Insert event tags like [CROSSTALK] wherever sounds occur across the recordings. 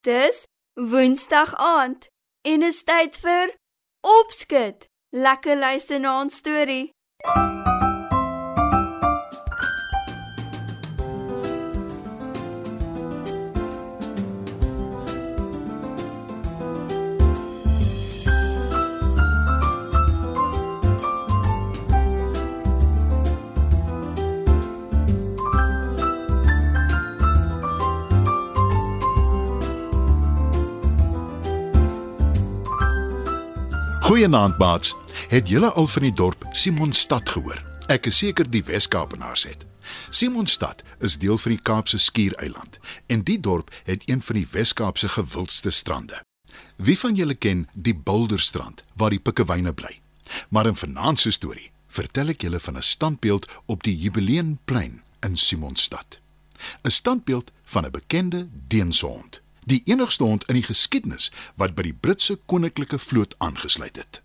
Dis Woensdag aand en is tyd vir Opskud. Lekker luister na ons storie. Goeienaand maats. Het julle al van die dorp Simonstad gehoor? Ek is seker die Wes-Kaapenaars het. Simonstad is deel van die Kaapse Skiereiland en die dorp het een van die Wes-Kaapse gewildste strande. Wie van julle ken die Boulderstrand waar die pikkewyne bly? Maar in vanaand se storie vertel ek julle van 'n standbeeld op die Jubileenplein in Simonstad. 'n Standbeeld van 'n bekende deensehond die enigste hond in die geskiedenis wat by die Britse koninklike vloot aangesluit het.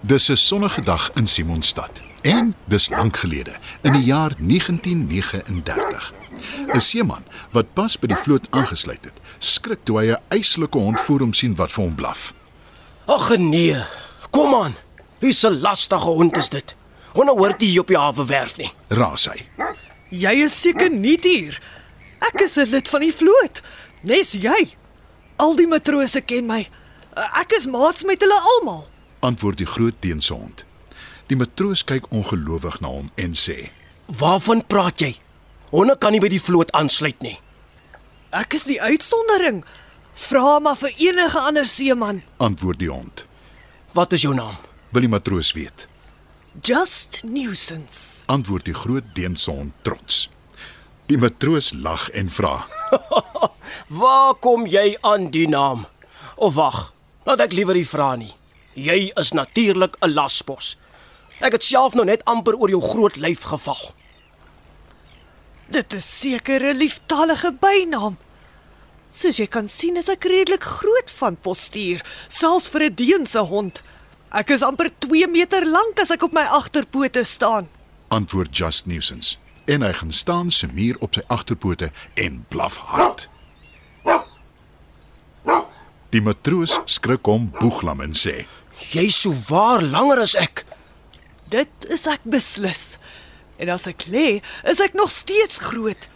Dis 'n sonnige dag in Simonstad en dis lank gelede, in die jaar 1939. 'n Seeman wat pas by die vloot aangesluit het, skrik toe hy 'n eislike hond voor hom sien wat vir hom blaf. Ag nee. Kom aan. Wie se lastige hond is dit? Honde hoort hier op die hawe werf nie. Raas hy. Jy is seker nie hier. Ek is 'n lid van die vloot. Nes jy. Al die matrose ken my. Ek is maats met hulle almal. Antwoord die groot deensehond. Die matroos kyk ongelowig na hom en sê: Waarvan praat jy? Honde kan nie by die vloot aansluit nie. Ek is die uitsondering. Vra maar vir enige ander seeman. Antwoord die hond. Wat is jou naam? Wil die matroos weet? Just nuisance. Antwoord die groot deensehond trots. Die matroos lag en vra: [LAUGHS] Waar kom jy aan die naam? Of wag, laat ek liewer nie vra nie. Jy is natuurlik 'n laspos. Ek het self nou net amper oor jou groot lyf geval. Dit is seker 'n lieftallige bynaam. Soos jy kan sien is ek redelik groot van postuur, selfs vir 'n deense hond. Ek is amper 2 meter lank as ek op my agterpote staan. Antwoord Just Nuisance. En hy gaan staan se muur op sy agterpote en blaf hard. Die matroos skrik hom boeglam en sê: Jy's so waar langer as ek. Dit is ek beslis. En as ek lê, is ek nog steeds groot.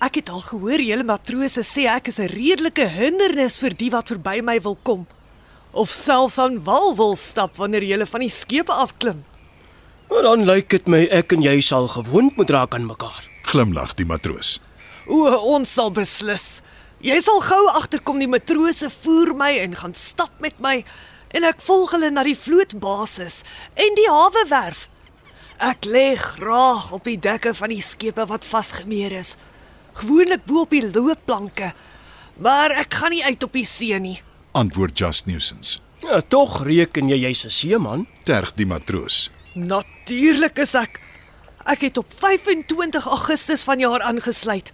Ek het al gehoor julle matrose sê ek is 'n redelike hindernis vir die wat verby my wil kom of selfs aan wal wil stap wanneer jy van die skepe afklim. Maar dan lyk dit my ek en jy sal gewoond moet raak aan mekaar. Glimlag die matroos. O, ons sal beslis. Jy sal gou agterkom die matrose voer my en gaan stap met my en ek volg hulle na die vlootbasis en die hawe werf. Ek lê graag op die dekke van die skepe wat vasgemeer is. Gewoonlik bo op die loopplanke. Maar ek gaan nie uit op die see nie. Antwoord Just Nuisance. Ja, tog reken jy jy's 'n seeman? Terg die matroos. Natuurlik is ek. Ek het op 25 Augustus vanjaar aangesluit.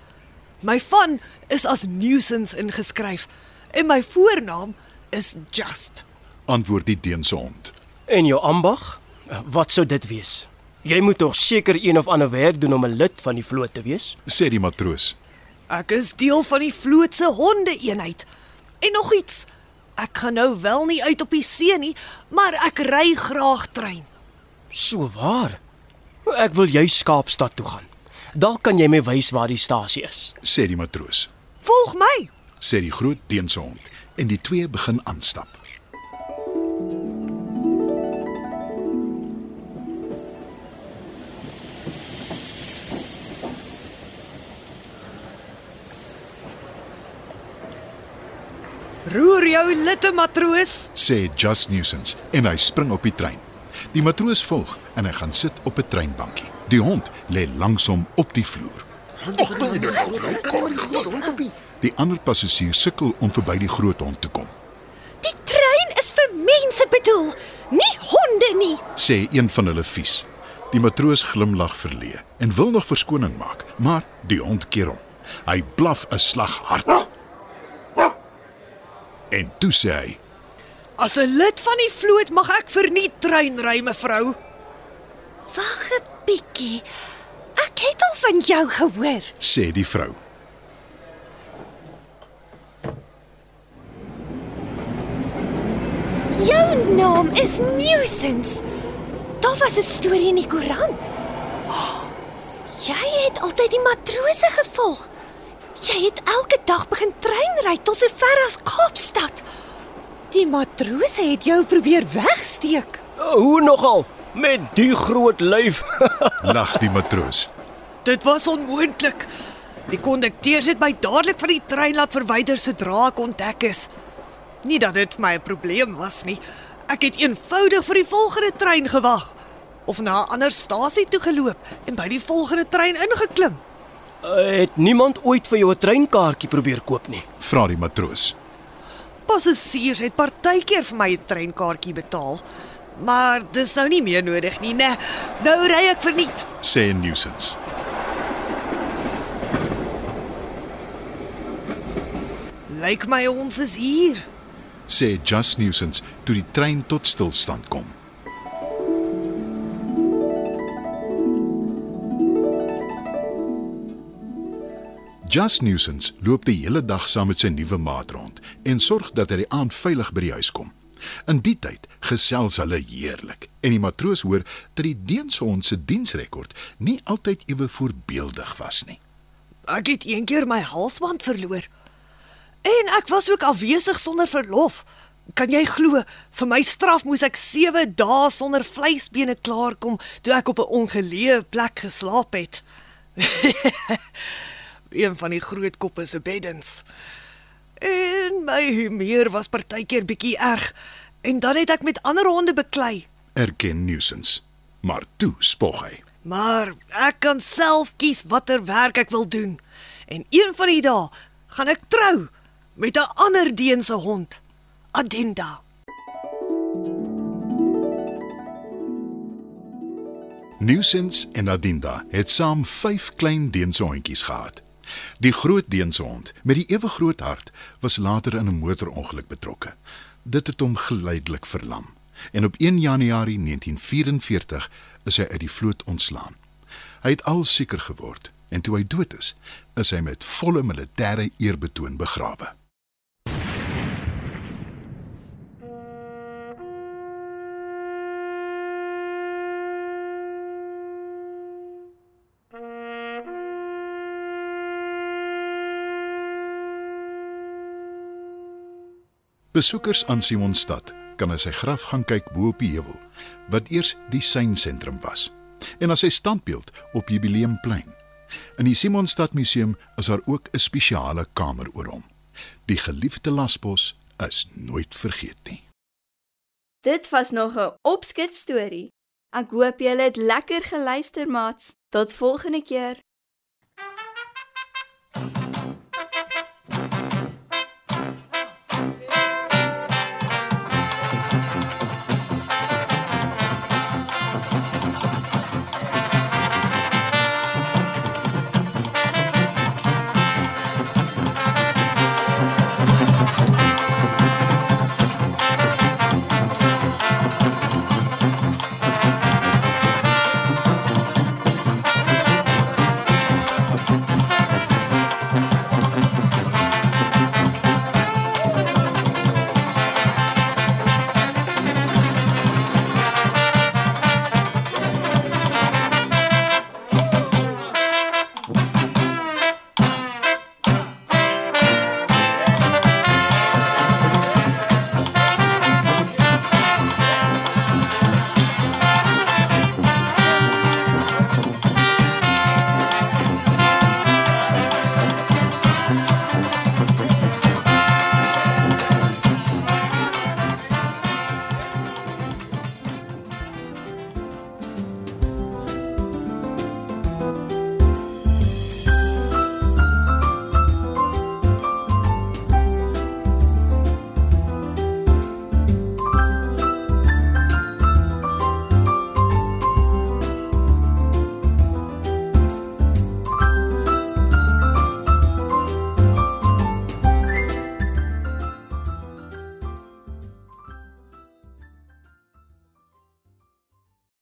My van is as Nuisance ingeskryf en my voornaam is Just. Antwoord die deensehond. En jou ambag? Wat sou dit wees? Jy moet tog seker een of ander werk doen om 'n lid van die vloot te wees. Sê die matroos. Ek is deel van die vloot se honde-eenheid. En nog iets. Ek gaan nou wel nie uit op die see nie, maar ek ry graag trein. So waar. Ek wil jy Kaapstad toe gaan. Dalk kan jy my wys waar die stasie is. Sê die matroos. Volg my. Sê die groot deensehond en die twee begin aanstap. Roer jou litte matroos. Sê Just Nuisance en hy spring op die trein. Die matroos volg en hy gaan sit op 'n treinbankie. Die hond lê langsom op die vloer. Die ander passasiers sukkel om verby die groot hond te kom. Die trein is vir mense bedoel, nie honde nie. Sê een van hulle vies. Die matroos glimlag verleë en wil nog verskoning maak, maar die hond keer hom. Hy blaf 'n slag hard. En toe sê hy: As 'n lid van die vloot mag ek vir nie trein ry, mevrou. Wag 'n bietjie. Ek het al van jou gehoor. sê die vrou. Jou naam is Nuisance. Daar was 'n storie in die koerant. Oh, jy het altyd die matrose gevolg. Jy het elke dag begin treinry tot so ver as Kaapstad. Die matrose het jou probeer wegsteek. Hoe nogal met die groot lyf? [LAUGHS] Lag die matroos. Dit was onmoontlik. Die kondukteurs het my dadelik van die trein laat verwyder sodra ek ontdek is. Nie dat dit vir my 'n probleem was nie. Ek het eenvoudig vir die volgende trein gewag of na 'n ander stasie toe geloop en by die volgende trein ingeklim. Het niemand ooit vir jou 'n treinkaartjie probeer koop nie? Vra die matroos. Passasiers het partykeer vir my 'n treinkaartjie betaal. Maar dis nou nie meer nodig nie, né? Nou ry ek verniet. Sê Nuisance. Lyk my ons is hier. Sê Just Nuisance toe die trein tot stilstand kom. Just Nuisance loop die hele dag saam met sy nuwe maat rond en sorg dat hy die aand veilig by die huis kom. In die tyd gesels hulle heerlik en die matroos hoor dat die Deense hond se diensrekord nie altyd ewe voorbeeldig was nie. Ek het eendag my halsband verloor. En ek was ook afwesig sonder verlof. Kan jy glo, vir my straf moes ek 7 dae sonder vleisbene klaarkom toe ek op 'n ongeleë plek geslaap het. [LAUGHS] Een van die groot koppe se beddens. En my humeur was partykeer bietjie erg en dan het ek met ander honde beklei. Erken Nuisance. Maar toe spog hy. Maar ek kan self kies watter werk ek wil doen. En een van die dae gaan ek trou met 'n ander Deense hond, Adinda. Nuisance en Adinda het saam 5 klein Deense hondjies gehad. Die groot Deense hond met die ewe groot hart was later in 'n motorongeluk betrokke. Dit het hom geleidelik verlam en op 1 Januarie 1944 is hy uit die vloot ontslaan. Hy het al seker geword en toe hy dood is, is hy met volle militêre eerbetoon begrawe. Besoekers aan Simonstad kan na sy graf gaan kyk bo op die heuwel wat eers die seinsentrum was en na sy standbeeld op Jubileumplein. In die Simonstad Museum is daar ook 'n spesiale kamer oor hom. Die geliefde lasbos is nooit vergeet nie. Dit was nog 'n opskit storie. Ek hoop julle het lekker geluister, maats. Tot volgende keer.